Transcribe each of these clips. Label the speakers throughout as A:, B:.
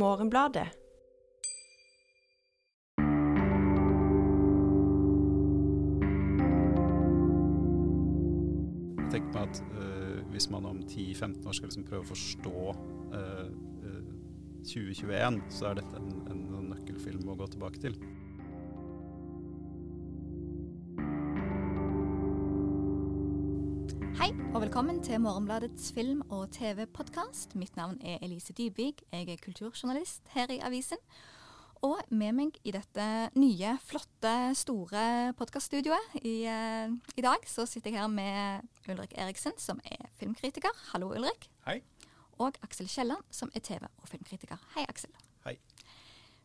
A: Morgenbladet.
B: Tenker meg at uh, Hvis man om 10-15 år skal liksom prøve å forstå uh, uh, 2021, så er dette en, en nøkkelfilm å gå tilbake til.
C: Velkommen til Morgenbladets film- og TV-podkast. Mitt navn er Elise Dybvig. Jeg er kulturjournalist her i avisen. Og med meg i dette nye, flotte, store podkaststudioet i, eh, i dag, så sitter jeg her med Ulrik Eriksen, som er filmkritiker. Hallo, Ulrik.
B: Hei.
C: Og Aksel Kielland, som er TV- og filmkritiker. Hei, Aksel.
B: Hei.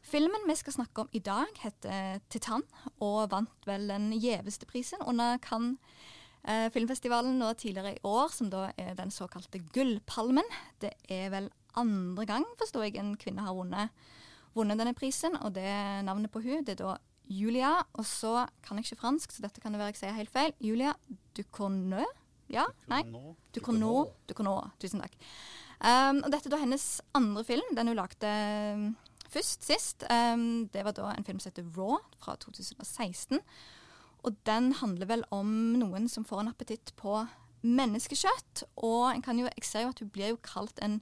C: Filmen vi skal snakke om i dag, heter 'Titan', og vant vel den gjeveste prisen under Cannes eh, filmfestivalen nå tidligere i år, som da er den såkalte Gullpalmen. Det er vel andre gang, forstår jeg, en kvinne har vunnet, vunnet denne prisen, og det navnet på hun, det er da Julia, og så kan jeg ikke fransk, så dette kan det være jeg sier helt feil. Julia Ducournau? Ja? Nei?
B: Nå.
C: Ducournau. Ducournau. Tusen takk. Um, og dette er da hennes andre film, den hun lagde um, først sist. Um, det var da en film som heter Raw, fra 2016. Og den handler vel om noen som får en appetitt på menneskekjøtt. Og jo, jeg ser jo at hun blir jo kalt en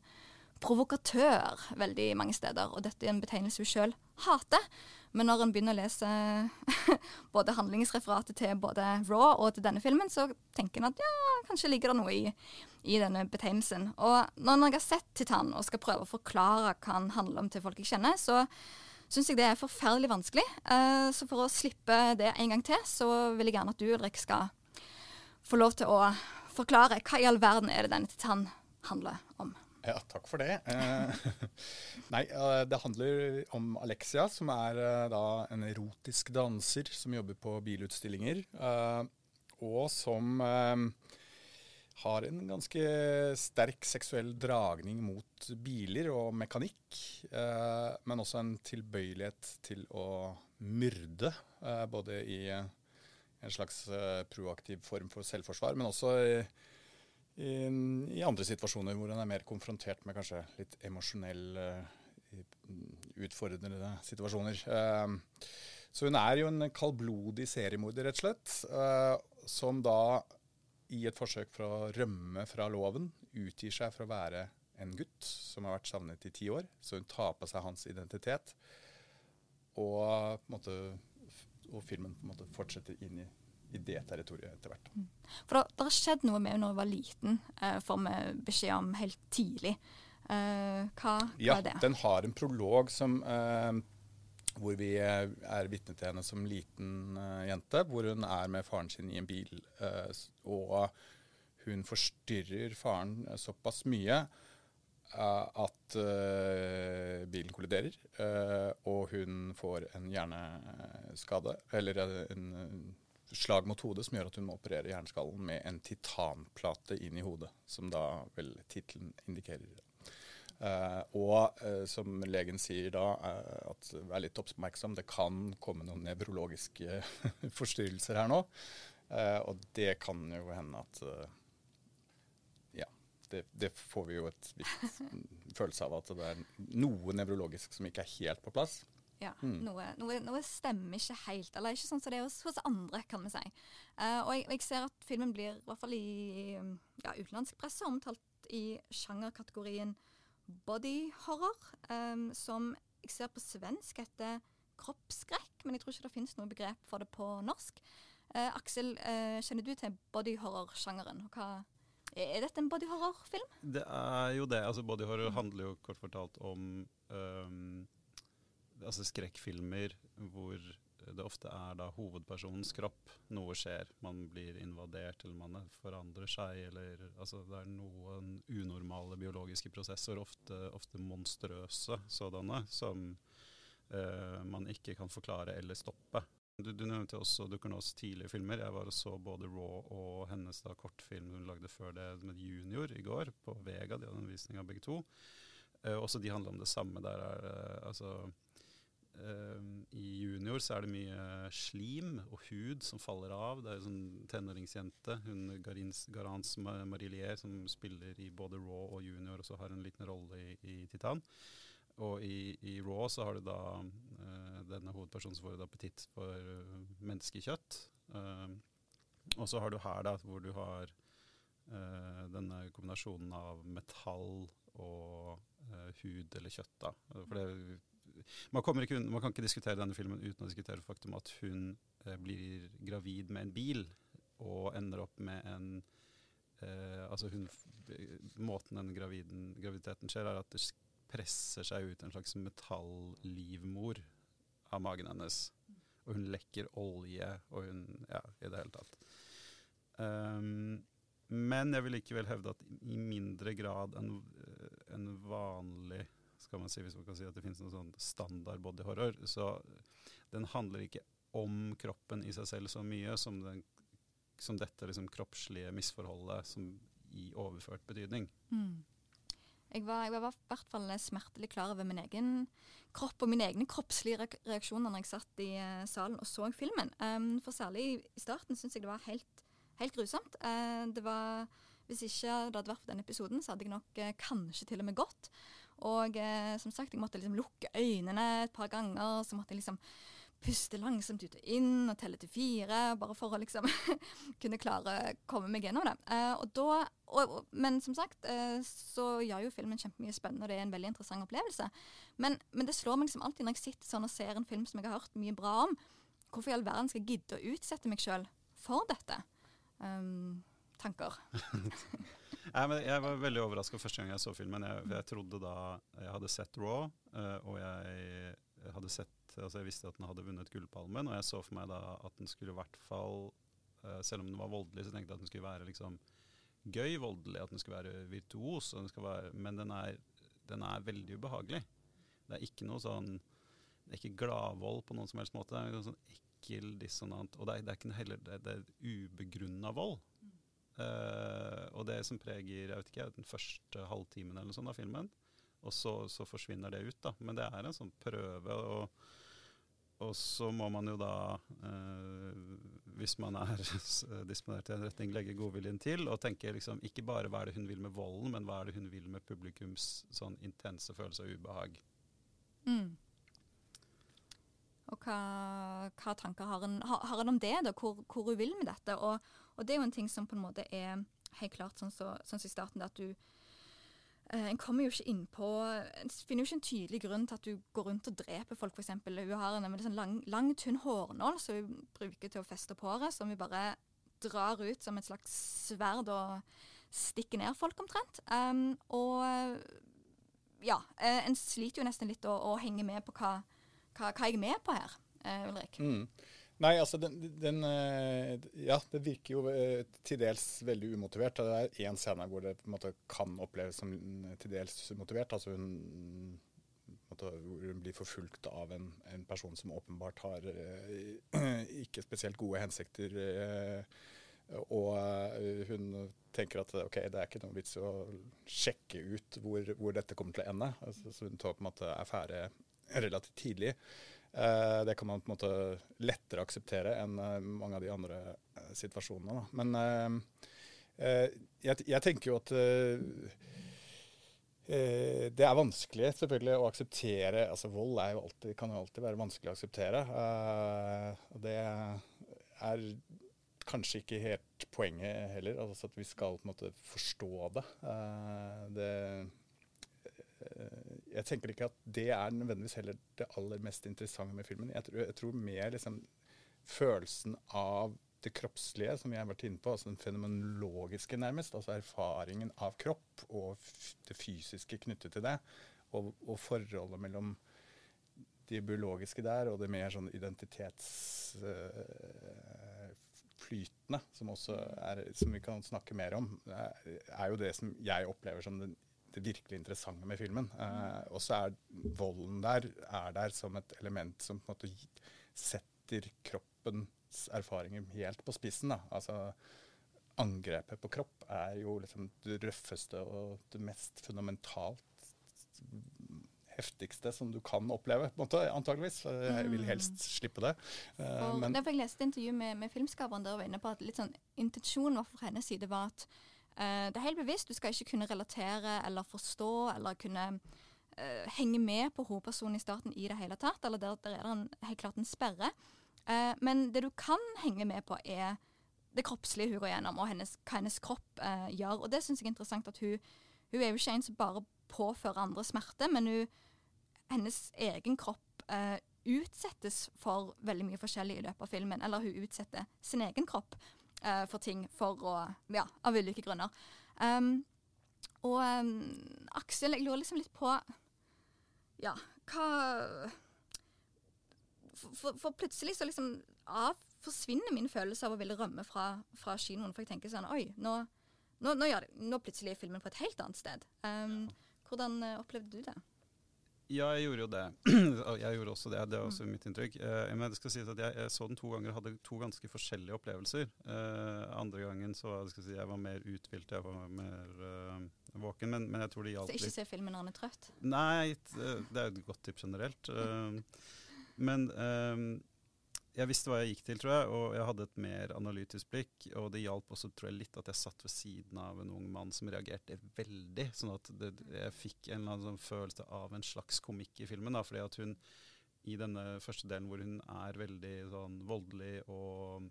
C: provokatør veldig mange steder. Og dette er en betegnelse hun sjøl hater. Men når en begynner å lese både handlingsreferatet til både Raw og til denne filmen, så tenker en at ja, kanskje ligger det noe i, i denne betegnelsen. Og når jeg har sett Titan og skal prøve å forklare hva han handler om til folk jeg kjenner, så syns jeg det er forferdelig vanskelig. Eh, så for å slippe det en gang til, så vil jeg gjerne at du, Ulrik, skal få lov til å forklare hva i all verden er det denne Titan handler om.
D: Ja, takk for det. Eh, nei, eh, det handler om Alexia, som er da en erotisk danser som jobber på bilutstillinger. og som har en ganske sterk seksuell dragning mot biler og mekanikk. eh, men også en tilbøyelighet til å myrde, eh, både i en slags eh, proaktiv form for selvforsvar, men også i, i, i andre situasjoner hvor hun er mer konfrontert med kanskje litt emosjonell utfordrende situasjoner. Så hun er jo en kaldblodig seriemorder, rett og slett, som da i et forsøk for å rømme fra loven utgir seg for å være en gutt som har vært savnet i ti år. Så hun tar på seg hans identitet. Og, måte, og filmen måte fortsetter inn i, i det territoriet etter hvert.
C: For det, det har skjedd noe med henne når hun var liten, eh, får vi beskjed om helt tidlig. Eh, hva, hva
D: Ja,
C: er det?
D: den har en prolog som, eh, hvor vi eh, er vitne til henne som liten uh, jente. Hvor hun er med faren sin i en bil, uh, og hun forstyrrer faren såpass mye uh, at bilen kolliderer. og hun får en hjerneskade, eller en slag mot hodet som gjør at hun må operere hjerneskallen med en titanplate inn i hodet, som da vel tittelen indikerer. Eh, og eh, som legen sier da, eh, at vær litt oppmerksom, det kan komme noen nevrologiske forstyrrelser her nå. Og det kan jo hende at Ja, det, det får vi jo et visst følelse av at det er noe nevrologisk som ikke er helt på plass.
C: Ja,
D: Mm.
C: noe, noe, noe stemmer ikke helt, eller ikke sånn som det er hos, hos andre, kan vi si. Uh, og jeg, jeg ser at filmen blir, i hvert fall i ja, utenlandsk presse, omtalt i sjangerkategorien body horror, um, som jeg ser på svensk heter kroppsskrekk, men jeg tror ikke det finnes noe begrep for det på norsk. Uh, Aksel, uh, kjenner du til body horror-sjangeren? Er dette en body horror-film?
B: Det er jo det. altså Body horror handler jo kort fortalt om um, altså skrekkfilmer hvor det ofte er da hovedpersonens kropp. Noe skjer. Man blir invadert, eller man forandrer seg, eller altså det er noen unormale biologiske prosesser, ofte, ofte monstrøse sådanne, som eh, man ikke kan forklare eller stoppe. Du, du nevnte også Dukernos tidlige filmer. Jeg var og så både Raw og hennes da kortfilm hun lagde før det med Junior i går, på Vega. De hadde en visning av begge to. Eh, også de handler om det samme. Der er eh, altså I Junior så er det mye slim og hud som faller av. Det er en sånn tenåringsjente, hun Garins, Garance Ma- Marillier, som spiller i både Raw og Junior, og så har en liten rolle i, i Titan. og i, i Raw så har du da uh, denne hovedpersonen som får et appetitt for uh, menneskekjøtt. Uh, og så har du her da, hvor du har denne kombinasjonen av metall og hud eller kjøtt. da. For det, man, ikke, man, kan ikke diskutere denne filmen uten å diskutere faktum at hun blir gravid med en bil og ender opp med en altså hun, Måten den graviden, graviditeten skjer, er at det presser seg ut en slags metallivmor av magen hennes. Og hun lekker olje, og hun Ja, i det hele tatt. Um, men jeg vil likevel hevde at i mindre grad enn en vanlig skal man si, Hvis man kan si at det finnes noen sånn standard body horror, så den handler ikke om kroppen i seg selv så mye som, den, som dette liksom kroppslige misforholdet som i overført betydning. Mm.
C: Jeg var, jeg var, i hvert fall smertelig klar over min egen kropp og mine egne kroppslige reaksjoner når jeg satt i uh, salen og så filmen. Um, for særlig i starten syns jeg det var helt, helt grusomt. Uh, det var, hvis ikke det hadde vært for den episoden, så hadde jeg nok uh, kanskje til og med gått. Og som sagt, jeg måtte liksom lukke øynene et par ganger. Så måtte jeg liksom puste langsomt ut og inn og telle til fire, bare for å liksom kunne klare å komme meg gjennom det. Eh, og da, og, men som sagt, eh, så gjør jo filmen kjempemye spennende, og det er en veldig interessant opplevelse. Men, men, det slår meg liksom alltid når jeg sitter sånn og ser en film som jeg har hørt mye bra om, hvorfor i all verden skal jeg gidde å utsette meg sjøl for dette? Um, tanker.
B: Men jeg var veldig overraska første gang jeg så filmen. Jeg, jeg, trodde da jeg hadde sett Raw, uh, og jeg hadde sett altså Jeg visste at den hadde vunnet Gullpalmen, og jeg så for meg da at den skulle i hvert fall uh, Selv om den var voldelig, så tenkte jeg at den skulle være liksom gøy voldelig, at den skulle være virtuos. Den være, men den er, den er, veldig ubehagelig. Det er ikke noe sånn Det er ikke gladvold på noen som helst måte. Det er noe sånn ekkel dissonant. Og det er, det er ikke heller det, det er ubegrunna vold. Uh, og det som preger jeg vet ikke, den første halvtimen eller sånn av filmen. Og så, så, forsvinner det ut, da. Men det er en sånn prøve. og og så må man jo da, uh, hvis man er disponert i en retning, legge godviljen til og tenke liksom ikke bare hva er det hun vil med volden, men hva er det hun vil med publikums sånn intense følelse av ubehag. Mm.
C: Og hva, hva, tanker har en, har, har en om det, da? Hvor, hvor, hun vil med dette? Og, og, det er jo en ting som på en måte er helt klart sånn som så, sånn så i starten, at du Uh, en kommer jo ikke innpå En finner jo ikke en tydelig grunn til at du går rundt og dreper folk, f.eks. Hun har en sånn lang, lang, tynn hårnål som hun bruker til å feste på håret, som hun bare drar ut som et slags sverd og stikker ned folk, omtrent. Um, og ja, uh, en sliter jo nesten litt å, å henge med på hva, hva, hva jeg er med på her, uh, Ulrik.
D: Mm. Nei, altså den, den, eh, Ja, det virker jo eh, til dels veldig umotivert. Det er én scene hvor det på en måte kan oppleves som til dels motivert. Altså hun, måte, hun blir forfulgt av en, en, person som åpenbart har eh, ikke spesielt gode hensikter. og hun tenker at ok, det er ikke noe vits å sjekke ut hvor, hvor dette kommer til å ende. Altså, så hun tar på en måte affære relativt tidlig. Eh, det kan man på en måte lettere akseptere enn eh, mange av de andre eh, situasjonene. Da. Men jeg, jeg, tenker jo at det er vanskelig selvfølgelig å akseptere altså Vold jo alltid, kan jo alltid være vanskelig å akseptere. og det er kanskje ikke helt poenget heller. altså At vi skal på en måte forstå det. det jeg tenker ikke at det er nødvendigvis heller det aller mest interessante med filmen. Jeg tror, jeg tror mer liksom, følelsen av det kroppslige, som jeg har vært inne på, altså den fenomenologiske nærmest, altså erfaringen av kropp og det fysiske knyttet til det, og, og forholdet mellom det biologiske der og det mer sånn identitetsflytende, øh, som også er, som vi kan snakke mer om, er, er jo det som jeg opplever som den det virkelig interessante med filmen. Eh, og så er volden der er der som et element som på en måte setter kroppens erfaringer helt på spissen. Da. Altså, angrepet på kropp er jo liksom det røffeste og det mest fundamentalt heftigste som du kan oppleve, måte, antageligvis. Jeg vil helst mm. slippe det.
C: Uh, men, jeg leste intervju med, med filmskaperen der og var inne på at litt sånn, intensjonen fra hennes side var at det er helt bevisst. Du skal ikke kunne relatere eller forstå eller kunne uh, henge med på hovedpersonen i starten i det hele tatt. Eller der, der er det en, helt klart en sperre. Uh, men det du kan henge med på, er det kroppslige hun går gjennom, og hennes, hva hennes kropp uh, gjør. Og det syns jeg er interessant at hun, hun er jo ikke en som bare påfører andre smerte, men hun, hennes egen kropp eh, utsettes for veldig mye forskjellig i løpet av filmen. Eller hun utsetter sin egen kropp eh, for ting for å Ja, av ulike grunner. Um, og um, Aksel, jeg lurer liksom litt på Ja, hva for, for, plutselig så liksom av, forsvinner min følelse av å ville rømme fra, fra kinoen. For jeg tenker sånn Oi, nå, nå, nå, nå plutselig er filmen på et helt annet sted. Um, hvordan uh, opplevde du det?
B: Ja, jeg gjorde jo det. jeg gjorde også det. Det er også mitt inntrykk. Eh, men det skal sies at jeg, jeg, så den to ganger og hadde to ganske forskjellige opplevelser. Eh, andre gangen så skal jeg, si, jeg var mer uthvilt, jeg var mer uh, våken. Men, men, jeg tror det hjalp
C: litt. Så ikke se filmen når han er trøtt?
B: Nei, det er et godt tips generelt. men jeg visste hva jeg gikk til, tror jeg, og jeg hadde et mer analytisk blikk. Og det hjalp også tror jeg, litt at jeg satt ved siden av en ung mann som reagerte veldig. Sånn at det, jeg fikk en eller annen sånn følelse av en slags komikk i filmen. Da, fordi at hun i denne første delen hvor hun er veldig sånn voldelig og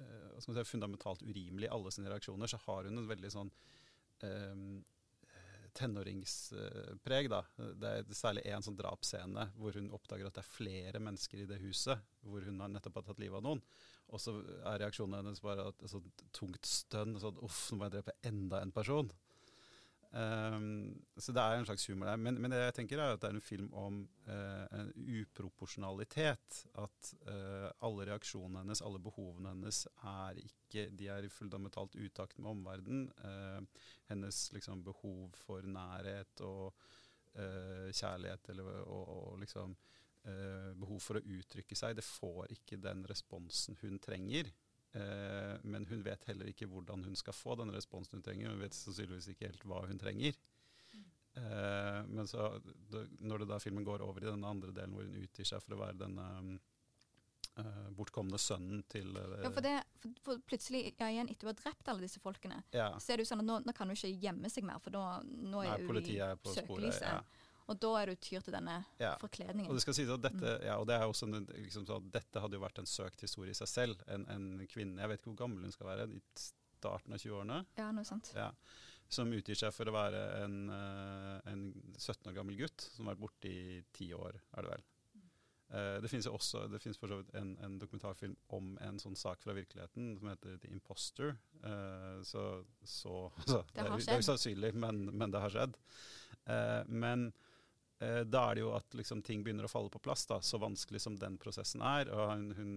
B: man si, fundamentalt urimelig i alle sine reaksjoner, så har hun en veldig sånn eh, tenåringspreg. da. Det er særlig én sånn drapsscene hvor hun oppdager at det er flere mennesker i det huset hvor hun har nettopp har tatt livet av noen. Og så er reaksjonen hennes bare et sånt tungt stønn. Sånn uff, nå må jeg drepe enda en person. Um, så det er en slags humor der. Men, men, det jeg tenker er at det er en film om uh, en uproporsjonalitet. At uh, alle reaksjonene hennes, alle behovene hennes, er ikke De er i fundamentalt utakt med omverdenen. Uh, hennes liksom, behov for nærhet og kjærlighet eller, og, og liksom behov for å uttrykke seg, det får ikke den responsen hun trenger. Eh, men hun vet heller ikke hvordan hun skal få den responsen hun trenger. Hun vet sannsynligvis ikke helt hva hun trenger. Eh, men så, når det da filmen går over i den andre delen hvor hun utgir seg for å være denne uh, bortkomne sønnen til
C: Ja, for, det, for, for plutselig, ja, igjen etter å ha drept alle disse folkene, ja. så er det jo sånn at nå, nå kan hun ikke gjemme seg mer, for da, nå er hun i søkelyset. Ja. Og da er du tyr til denne ja. forkledningen.
B: Og det skal sies at dette, mm. ja, og det er også en, liksom så, dette hadde jo vært en søkt historie i seg selv. En, en, kvinne, jeg vet ikke hvor gammel hun skal være, i starten av 20-årene.
C: Ja, noe sant.
B: Ja, som utgir seg for å være en, uh, en 17 år gammel gutt som har vært borte i ti år, er det vel. Uh, det finnes jo også det finnes for så vidt en, en, dokumentarfilm om en sånn sak fra virkeligheten som heter The Imposter. Uh, så, så så, det, det, er, det er usannsynlig, men, men, det har skjedd. men eh, da er det jo at liksom, ting begynner å falle på plass, da, så vanskelig som den prosessen er. Og hun, hun,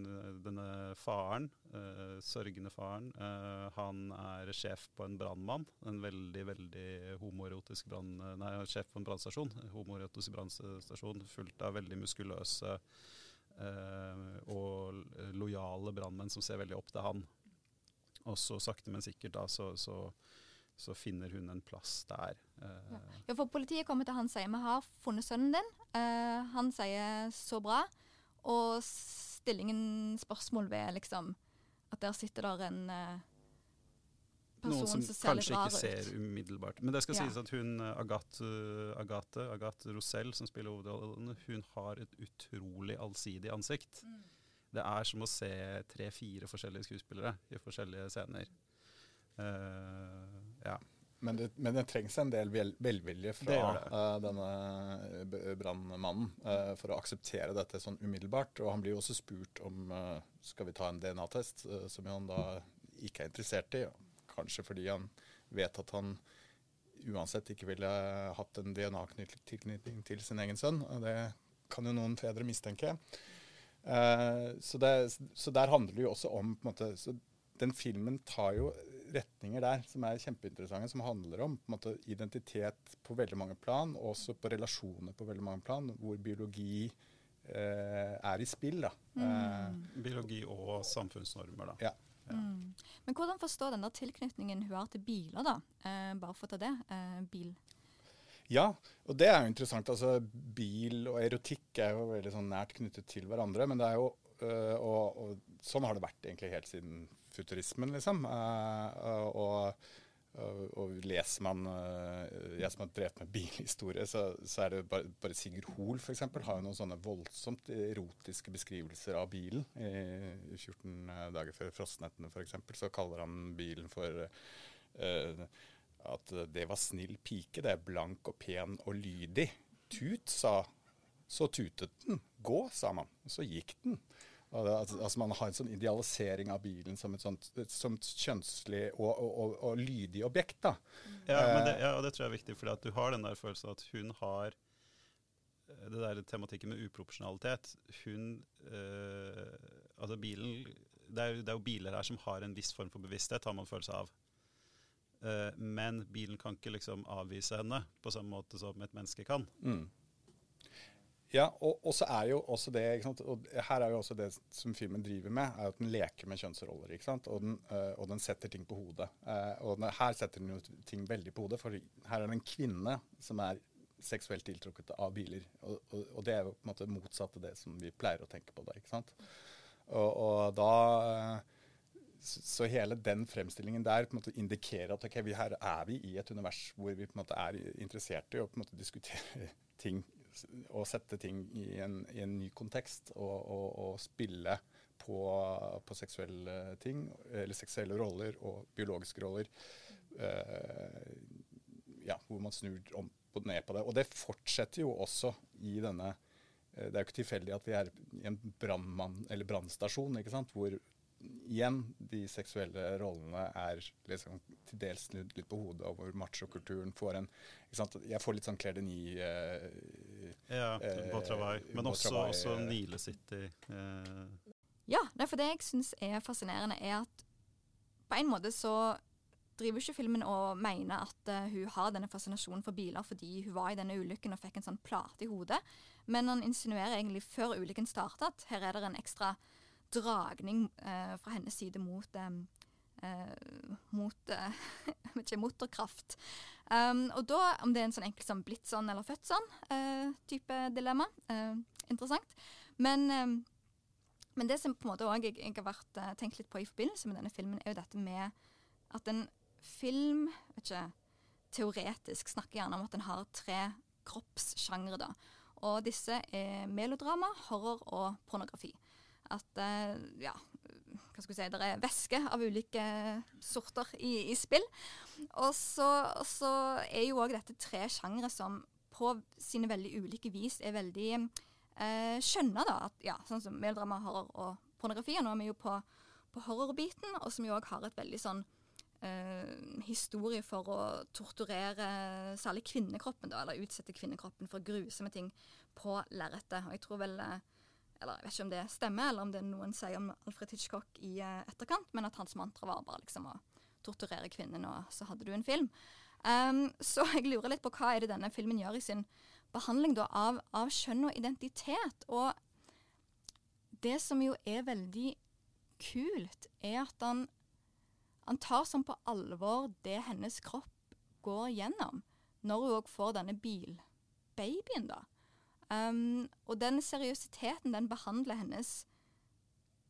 B: denne faren, eh, sørgende faren, eh, han er sjef på en brannmann. En veldig, veldig homoerotisk brann... Nei, sjef på en brannstasjon. Homoerotisk brannstasjon fullt av veldig muskuløse eh, og lojale brannmenn som ser veldig opp til han. Og så sakte, men sikkert da, så, så så finner hun en plass der.
C: Uh, ja, for Politiet kommer til han og sier vi har funnet sønnen din. Uh, han sier så bra. Og stillingen spørsmål ved liksom at der sitter der en uh, person
B: som,
C: som ser litt rar ut.
B: Noen som kanskje ikke ser umiddelbart. Men det skal ja. sies at hun Agathe, Agathe, Agathe Rosell, som spiller hovedrollen, hun har et utrolig allsidig ansikt. Mm. Det er som å se tre-fire forskjellige skuespillere i forskjellige scener. Uh, ja.
D: Men det, men det, trengs en del vel, velvilje fra uh, denne brannmannen uh, for å akseptere dette sånn umiddelbart. Og han blir jo også spurt om uh, skal vi ta en DNA-test, som han da ikke er interessert i. Kanskje fordi han vet at han uansett ikke ville hatt en DNA-tilknytning til sin egen sønn. Det kan jo noen fedre mistenke. Så, det, så, der handler det jo også om på en måte, så Den filmen tar jo retninger der som er kjempeinteressante, som handler om på måte, identitet på veldig mange plan, og også på relasjoner på veldig mange plan, hvor biologi eh, er i spill. Mm.
B: Eh, biologi og samfunnsnormer, da.
D: Ja. Ja. Mm.
C: Men hvordan forstår den der tilknytningen hun har til biler, da? Eh, bare for å ta det. Eh, bil.
D: Ja, og det er jo interessant. Altså, bil og erotikk er jo veldig sånn nært knyttet til hverandre. Men det er jo, øh, og, og, sånn har det vært egentlig helt siden futurismen, liksom. Uh, og, Og, og leser man uh, jeg som har drevet med bilhistorie, så, så, er det bare, bare Sigurd Hoel f.eks. har jo noen sånne voldsomt erotiske beskrivelser av bilen. I 14 dager før frostnettene f.eks. så kaller han bilen for uh, at det var snill pike. Det er blank og pen og lydig. Tut, sa Så tutet den. Gå, sa man. Så gikk den. Altså, altså Man har en sånn idealisering av bilen som et sånt, et sånt kjønnslig og, og, og, og, lydig objekt. da.
B: Ja, det, ja, og det tror jeg er viktig, fordi du har den der følelsen at hun har eh, det der tematikken med uproporsjonalitet. Hun øh, Altså bilen det er, det er, jo biler her som har en viss form for bevissthet, har man følelse av. Uh, men bilen kan ikke liksom avvise henne på samme måte som et menneske kan.
D: Mm. Ja, og, og, så er jo også det og Her er jo også det som filmen driver med, er at den leker med kjønnsroller. ikke sant? Og den, øh, og den setter ting på hodet. Uh, og den, her setter den jo ting veldig på hodet, for her er det en kvinne som er seksuelt tiltrukket av biler. Og, og, det er jo på en måte motsatt av det som vi pleier å tenke på da. ikke sant? Og, da så hele den fremstillingen der på en måte indikerer at okay, her er vi i et univers hvor vi på en måte er interessert i å på en måte diskutere ting å sette ting i en, i en ny kontekst og, og, og spille på, på, seksuelle ting, eller seksuelle roller og biologiske roller. Uh, ja, hvor man snur om på, ned på det. Og det fortsetter jo også i denne uh, Det er jo ikke tilfeldig at vi er i en brannstasjon, hvor igjen de seksuelle rollene er liksom til dels snudd litt på hodet, og hvor machokulturen får en Jeg får litt sånn Claire Denis eh,
B: Ja, på Botravai. Men også, også eh, Nile City. Eh.
C: Ja, for det jeg syns er fascinerende, er at på en måte så driver ikke filmen og mener at uh, hun har denne fascinasjonen for biler fordi hun var i denne ulykken og fikk en sånn plate i hodet, men han insinuerer egentlig før ulykken starter at her er det en ekstra dragning eh, fra hennes side mot eh, mot eh, ikke, motorkraft. Um, og da, om det er en sånn enkelt som blitt sånn eller født sånn uh, type dilemma, uh, interessant. Men, um, men, det som på en måte også jeg, jeg har vært, uh, tenkt litt på i forbindelse med denne filmen, er jo dette med at en film vet ikke, teoretisk snakker gjerne om at en har tre kroppssjangre. da. Og disse er melodrama, horror og pornografi at eh, ja, hva skal vi si, det er væske av ulike sorter i, i spill. Og så, er jo òg dette tre sjangre som på sine veldig ulike vis er veldig eh, skjønne. da, at, ja, Sånn som melodrama, horror og pornografi. Og nå er vi jo på, på horrorbiten, og som jo òg har et veldig sånn eh, historie for å torturere særlig kvinnekroppen, da, eller utsette kvinnekroppen for grusomme ting på lerretet. Og jeg tror vel eh, eller jeg vet ikke om det stemmer, eller om det er noen sier om Alfred Hitchcock i uh, etterkant, men at hans mantra var bare liksom å torturere kvinnen, og så hadde du en film. Um, så jeg lurer litt på hva er det denne filmen gjør i sin behandling da, av, av kjønn og identitet. Og det som jo er veldig kult, er at han, han tar sånn på alvor det hennes kropp går gjennom, når hun òg får denne bilbabyen, da. Um, og den seriøsiteten den behandler hennes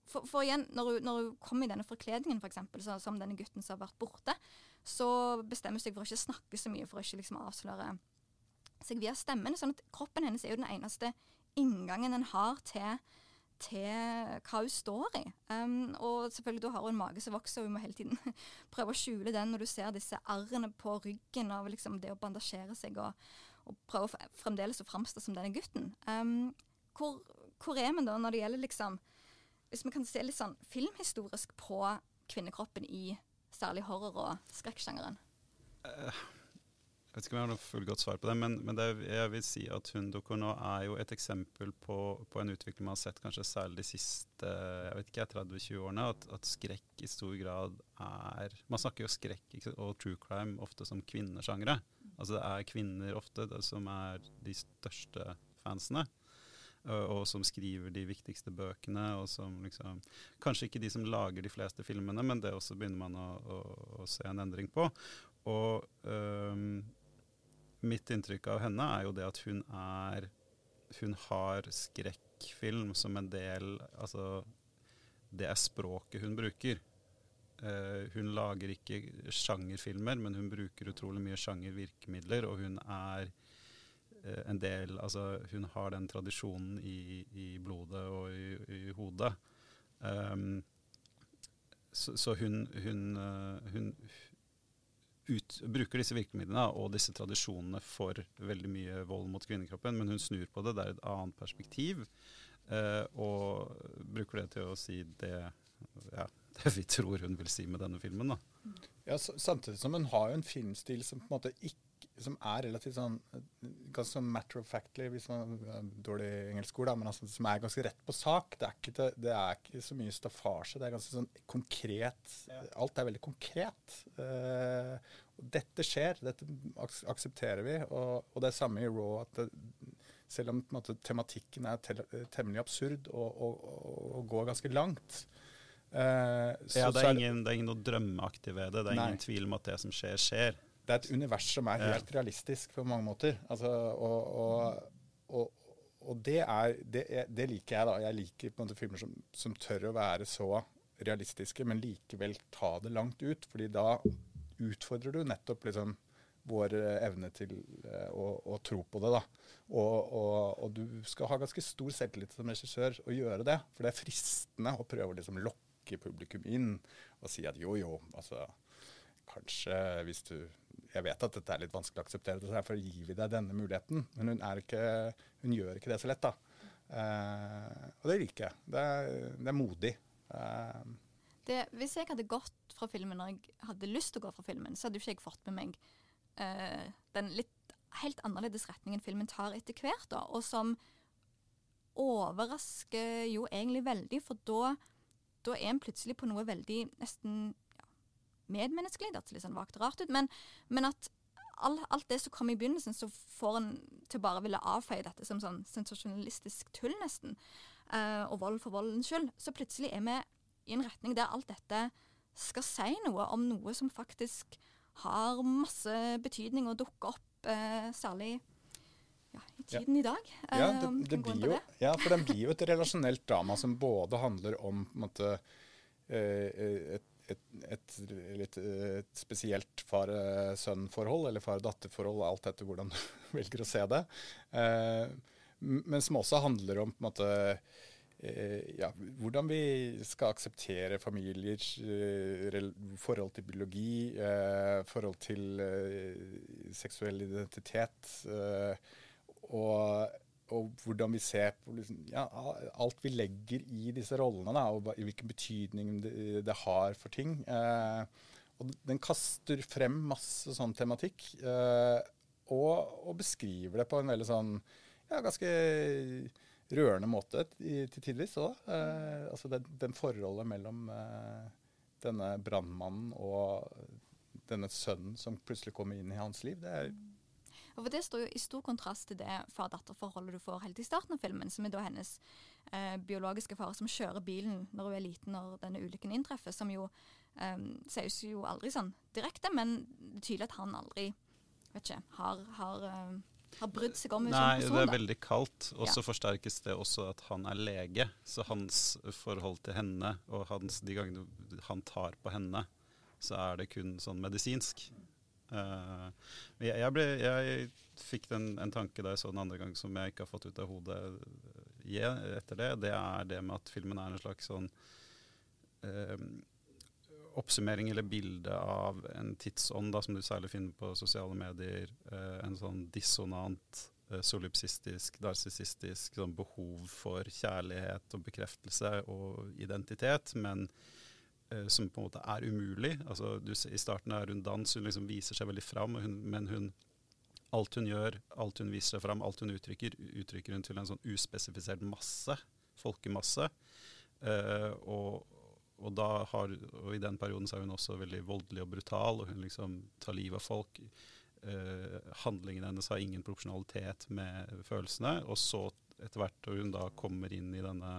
C: For, for igjen, når hun, når hun kommer i denne forkledningen, f.eks., for som denne gutten som har vært borte, så bestemmer hun seg for å ikke snakke så mye, for å ikke liksom avsløre seg via stemmen. sånn at kroppen hennes er jo den eneste inngangen en har til, til hva hun står i. Um, og selvfølgelig da har hun en mage som vokser, og hun må hele tiden prøve å skjule den når du ser disse arrene på ryggen av liksom det å bandasjere seg og, og prøver fremdeles å framstå som denne gutten. Um, hvor, hvor, er vi da når det gjelder liksom Hvis vi kan se litt sånn filmhistorisk på kvinnekroppen i særlig horror- og skrekksjangeren? Uh,
B: jeg vet ikke om jeg har noe fullgodt svar på det, men, men det, jeg vil si at Hundokur nå er jo et eksempel på, på, en utvikling man har sett kanskje særlig de siste jeg vet ikke, 30-20 årene. At, at, skrekk i stor grad er Man snakker jo skrekk og true crime ofte som kvinnesjangre. Altså det er kvinner ofte det, som er de største fansene. Og, som skriver de viktigste bøkene, og som liksom Kanskje ikke de som lager de fleste filmene, men det også begynner man å, å, å se en endring på. Og um, mitt inntrykk av henne er jo det at hun er Hun har skrekkfilm som en del Altså, det er språket hun bruker. Eh, hun lager ikke sjangerfilmer, men hun bruker utrolig mye sjangervirkemidler, og hun er eh, en del Altså, hun har den tradisjonen i, i blodet og i, i hodet. Um, så, så, hun, hun, uh, hun ut, bruker disse virkemidlene og disse tradisjonene for veldig mye vold mot kvinnekroppen, men hun snur på det. Det er et annet perspektiv. Uh, og bruker det til å si det, ja, det vi tror hun vil si med denne filmen. Da.
D: Ja, Samtidig som hun har jo en filmstil som på en måte ikke som er relativt sånn ganske sånn matter of factly, hvis man er dårlig engelsk ord, da, men altså, som er ganske rett på sak. Det er ikke, det er ikke så mye staffasje. Det er ganske sånn konkret. Alt er veldig konkret. Uh, dette skjer, dette aksepterer vi. Og, og det er samme i Raw. at det, selv om måte, tematikken er te temmelig absurd og, og, og, går ganske langt.
B: Uh, så, ja, det er, ingen, det er ingen noe drømmeaktig ved det. Det er nei. ingen tvil om at det som skjer, skjer
D: det er et univers som er helt ja. realistisk på mange måter. Altså, og, og, og, og det, er, det, det, liker jeg. da. Jeg liker på en måte filmer som, som, tør å være så realistiske, men likevel ta det langt ut. fordi da utfordrer du nettopp liksom vår evne til uh, å, å, tro på det. da. Og, du skal ha ganske stor selvtillit som regissør å gjøre det. For det er fristende å prøve å liksom lokke publikum inn og si at jo, jo, altså Kanskje hvis du jeg vet at dette er litt vanskelig å akseptere, så derfor gir vi deg denne muligheten. Men hun, ikke, hun gjør ikke det så lett, da. Eh, og det liker jeg. Det er, det er modig. Eh.
C: det, hvis jeg hadde gått fra filmen når jeg hadde lyst til å gå fra filmen, så hadde jo ikke jeg fått med meg eh, den litt helt annerledes retningen filmen tar etter hvert, da, og som overrasker jo egentlig veldig, for da, da er en plutselig på noe veldig nesten medmenneskelig. Det hørtes litt sånn vagt rart ut. Men, men at all, alt det som kom i begynnelsen, så får en til bare ville avfeie dette som sånn sensasjonalistisk tull, nesten. Uh, og vold for voldens skyld. Så plutselig er vi i en retning der alt dette skal si noe om noe som faktisk har masse betydning og dukker opp, uh, særlig ja, i tiden ja. i dag.
D: Ja, det, det blir jo, ja, for den blir jo et relasjonelt drama som både handler om måte, et et, et, litt, et spesielt far-sønn-forhold, eller far-datter-forhold, alt etter hvordan du velger å se det. Eh, men som også handler om måte eh, ja, hvordan vi skal akseptere familier, eh, forhold til biologi, eh, forhold til eh, seksuell identitet. Og og hvordan vi ser på liksom, ja, alt vi legger i disse rollene, da, og hvilken betydning det, det har for ting. Eh, og den kaster frem masse sånn tematikk, eh, og, og, beskriver det på en veldig sånn ja, ganske rørende måte til tidvis. Eh, altså den, den, forholdet mellom eh, denne brannmannen og denne sønnen som plutselig kommer inn i hans liv, det er
C: og for Det står jo i stor kontrast til det far-datter-forholdet du får helt i starten av filmen, som er da hennes eh, biologiske far som kjører bilen når hun er liten når denne ulykken inntreffer, som jo eh, sies jo aldri sånn direkte, men det er tydelig at han aldri vet ikke, har, har eh, har brydd seg om
B: henne som person. Nei, det er veldig kaldt. Og så ja. forsterkes det også at han er lege. Så hans forhold til henne, og hans, de gangene han tar på henne, så er det kun sånn medisinsk. Uh, jeg, jeg, ble, jeg, fikk den, en tanke da jeg så den andre gang som jeg ikke har fått ut av hodet uh, etter det. Det er det med at filmen er en slags sånn uh, oppsummering eller bilde av en tidsånd da, som du særlig finner på sosiale medier. en sånn dissonant, solipsistisk, narsissistisk sånn behov for kjærlighet og bekreftelse og identitet. men Eh, som på en måte er umulig. Altså, du, I starten er hun dans, hun liksom viser seg veldig fram, hun, men hun, alt hun gjør, alt hun viser seg fram, alt hun uttrykker, uttrykker hun til en sånn uspesifisert masse, folkemasse. Uh, og, og, har, og i den perioden så er hun også veldig voldelig og brutal, og hun liksom tar livet av folk. Uh, handlingen hennes har ingen proporsjonalitet med følelsene. Og så etter hvert når hun da kommer inn i denne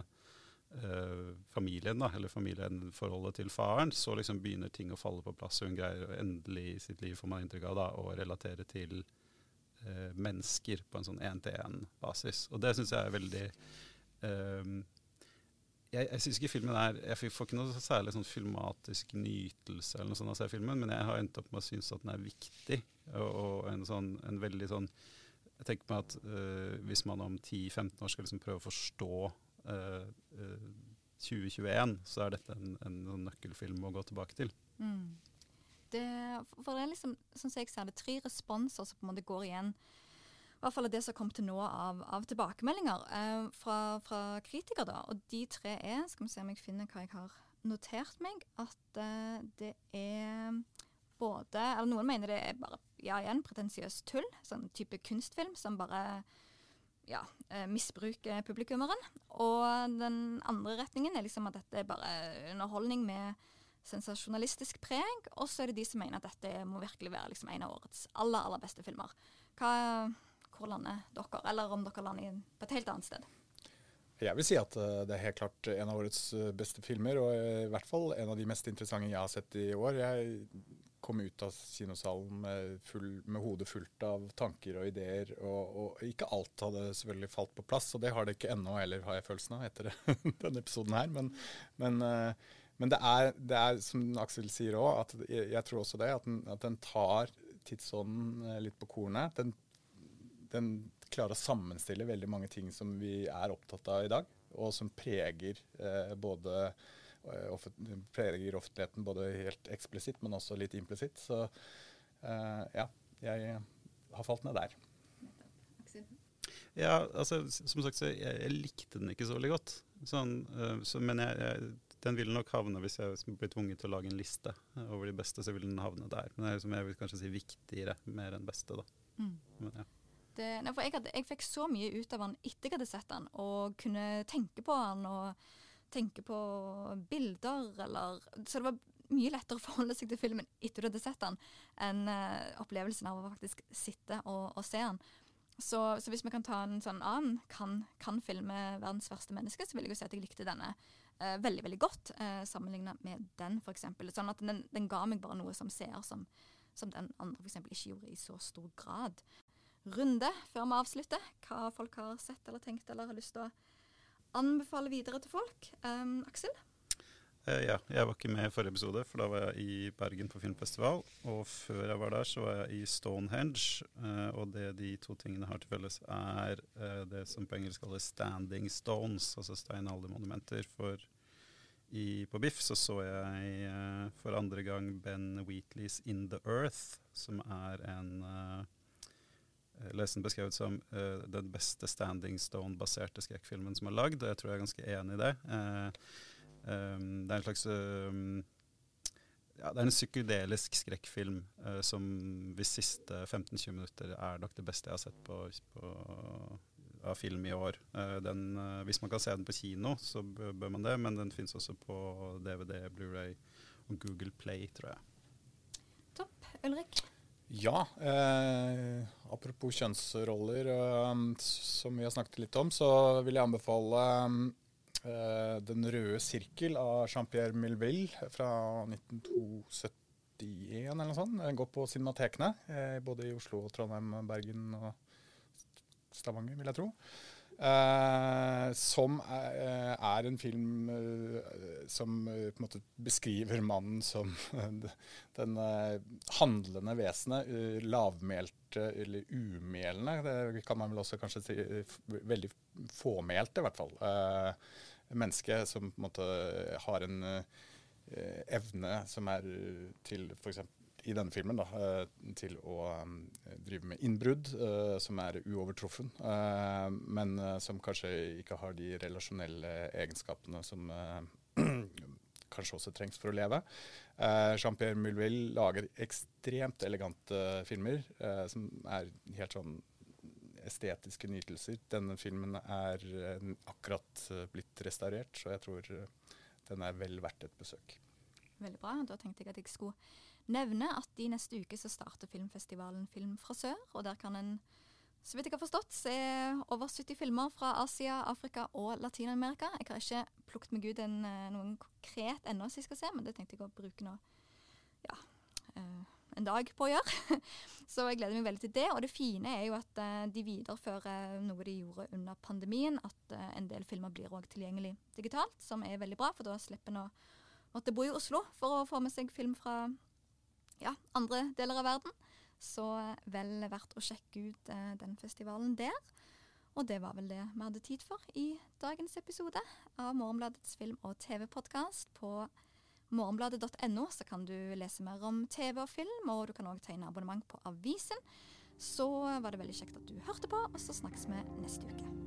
B: eh, familien, da, eller familieforholdet til faren, så liksom begynner ting å falle på plass. Hun greier endelig i sitt liv, får man inntrykk av, da, å relatere til eh, mennesker på en sånn én-til-én-basis. Og det syns jeg er veldig eh, jeg, jeg syns ikke filmen er Jeg får ikke noe særlig sånn filmatisk nytelse eller noe sånt av å se filmen, men jeg har endt opp med å synes at den er viktig. Og, og en, sånn, en veldig sånn Jeg tenker meg at uh, hvis man om 10-15 år skal liksom prøve å forstå 2021, så er dette en, en, nøkkelfilm å gå tilbake til. Mm.
C: Det, for det er liksom, som jeg ser det, tre responser som på en måte går igjen i hvert fall det som kommet til nå av, av tilbakemeldinger eh, fra, fra, kritikere. da, Og de tre er Skal vi se om jeg finner hva jeg har notert meg. At eh, det er både Eller noen mener det er bare ja igjen, pretensiøst tull. Sånn type kunstfilm som bare ja, misbruke misbruker publikummeren. Og den andre retningen er liksom at dette er bare underholdning med sensasjonalistisk preg. Og så er det de som mener at dette må virkelig være liksom en av årets aller, aller beste filmer. Hva hvor lander dere, eller om dere lander på et helt annet sted?
D: Jeg vil si at eh, det er helt klart en av årets eh, beste filmer, og i hvert fall en av de mest interessante jeg har sett i år. Jeg kom ut av kinosalen med, full, med hodet fullt av tanker og ideer, og, og, ikke alt hadde selvfølgelig falt på plass. Og det har det ikke ennå heller, har jeg følelsen av, etter denne episoden her. Men, men, eh, men det, er, det, er, som Aksel sier òg, at jeg, jeg, tror også det, at den, at den tar tidsånden litt på kornet. Den den klarer å sammenstille veldig mange ting som vi er opptatt av i dag, og som preger eh, både eh, preger offentligheten både helt eksplisitt, men også litt implisitt. Så eh, ja, jeg har falt ned der.
B: Ja, altså som sagt, så jeg, jeg likte den ikke så veldig godt. Sånn, uh, så, men jeg, jeg, den ville nok havne, hvis jeg blir tvunget til å lage en liste over de beste, så ville den havne der. Men det er som jeg vil kanskje si viktigere mer enn beste, da. Mm. Men, ja.
C: Det, nei, for jeg, hadde, jeg, fikk så mye ut av han etter jeg hadde sett han, og kunne tenke på han og tenke på bilder eller Så det var mye lettere å forholde seg til filmen etter du hadde sett den, enn uh, opplevelsen av å faktisk sitte og, og se den. Så, så, hvis vi kan ta en sånn annen kan, kan filme 'Verdens verste menneske', så vil jeg jo si at jeg likte denne uh, veldig veldig godt, uh, sammenligna med den, f.eks. Sånn at den, den, ga meg bare noe som seer som, som den andre f.eks. ikke gjorde i så stor grad runde før vi avslutter. Hva folk har sett eller tenkt eller har lyst til å anbefale videre til folk. Um, Aksel?
B: Uh, ja, jeg var ikke med i forrige episode, for da var jeg i Bergen på filmfestival. Og før jeg var der, så var jeg i Stonehenge. Uh, og det de to tingene har til felles, er uh, det som på engelsk kalles standing stones, altså steinaldermonumenter. For i, på BIFF så så jeg for andre gang Ben Wheatleys In The Earth, som er en Lesen beskrevet som uh, den beste Standing Stone-baserte skrekkfilmen som er lagd, og jeg tror jeg er ganske enig i det. Uh, um, det er en slags um, ja, det er en psykedelisk skrekkfilm uh, som hvis siste 15-20 minutter er nok det beste jeg har sett på, på av film i år. Den, hvis man kan se den på kino, så bør man det, men den fins også på DVD, Blu-ray og Google Play, tror jeg.
C: Topp. Ulrik?
D: Ja. Eh, apropos kjønnsroller, eh, som vi har snakket litt om, så vil jeg anbefale eh, 'Den røde sirkel' av Jean-Pierre Milville fra 1971 eller noe sånt. Den går på cinematekene, eh, både i Oslo, Trondheim, Bergen og Stavanger, vil jeg tro. Uh, som er, eh, er, en film uh, som uh, på en måte beskriver mannen som den handlende vesenet. lavmælte eller umælende, det kan man vel også kanskje si. Veldig fåmælte, i hvert fall. menneske som på en måte har en evne som er til f.eks i denne filmen da, eh, til å um, drive med innbrudd, uh, som er uovertruffen, men som kanskje ikke har de relasjonelle egenskapene som kanskje også trengs for å leve. Jean-Pierre Mulville lager ekstremt elegante filmer som er helt sånn estetiske nytelser. Denne filmen er akkurat blitt restaurert, så jeg tror den er vel verdt et besøk.
C: Veldig bra. Da tenkte jeg at jeg skulle nevne at i neste uke så starter filmfestivalen Film fra sør. Og der kan en, så vidt jeg har forstått, se over 70 filmer fra Asia, Afrika og Latin-Amerika. Jeg har ikke plukket meg ut en, eh, noen konkret ennå som jeg skal se, men det tenkte jeg å bruke nå. Ja. Uh, en dag på å gjøre. Så jeg gleder meg veldig til det. Og det fine er jo at uh, de viderefører noe de gjorde under pandemien. At en del filmer blir òg tilgjengelig digitalt, som er veldig bra. For da slipper en å måtte bo i Oslo for å få med seg film fra ja, andre deler av verden. Så vel verdt å sjekke ut eh, den festivalen der. Og det var vel det vi hadde tid for i dagens episode av Morgenbladets film- og TV-podkast. På morgenbladet.no så kan du lese mer om TV og film, og du kan òg tegne abonnement på avisen. Så var det veldig kjekt at du hørte på, og så snakkes vi neste uke.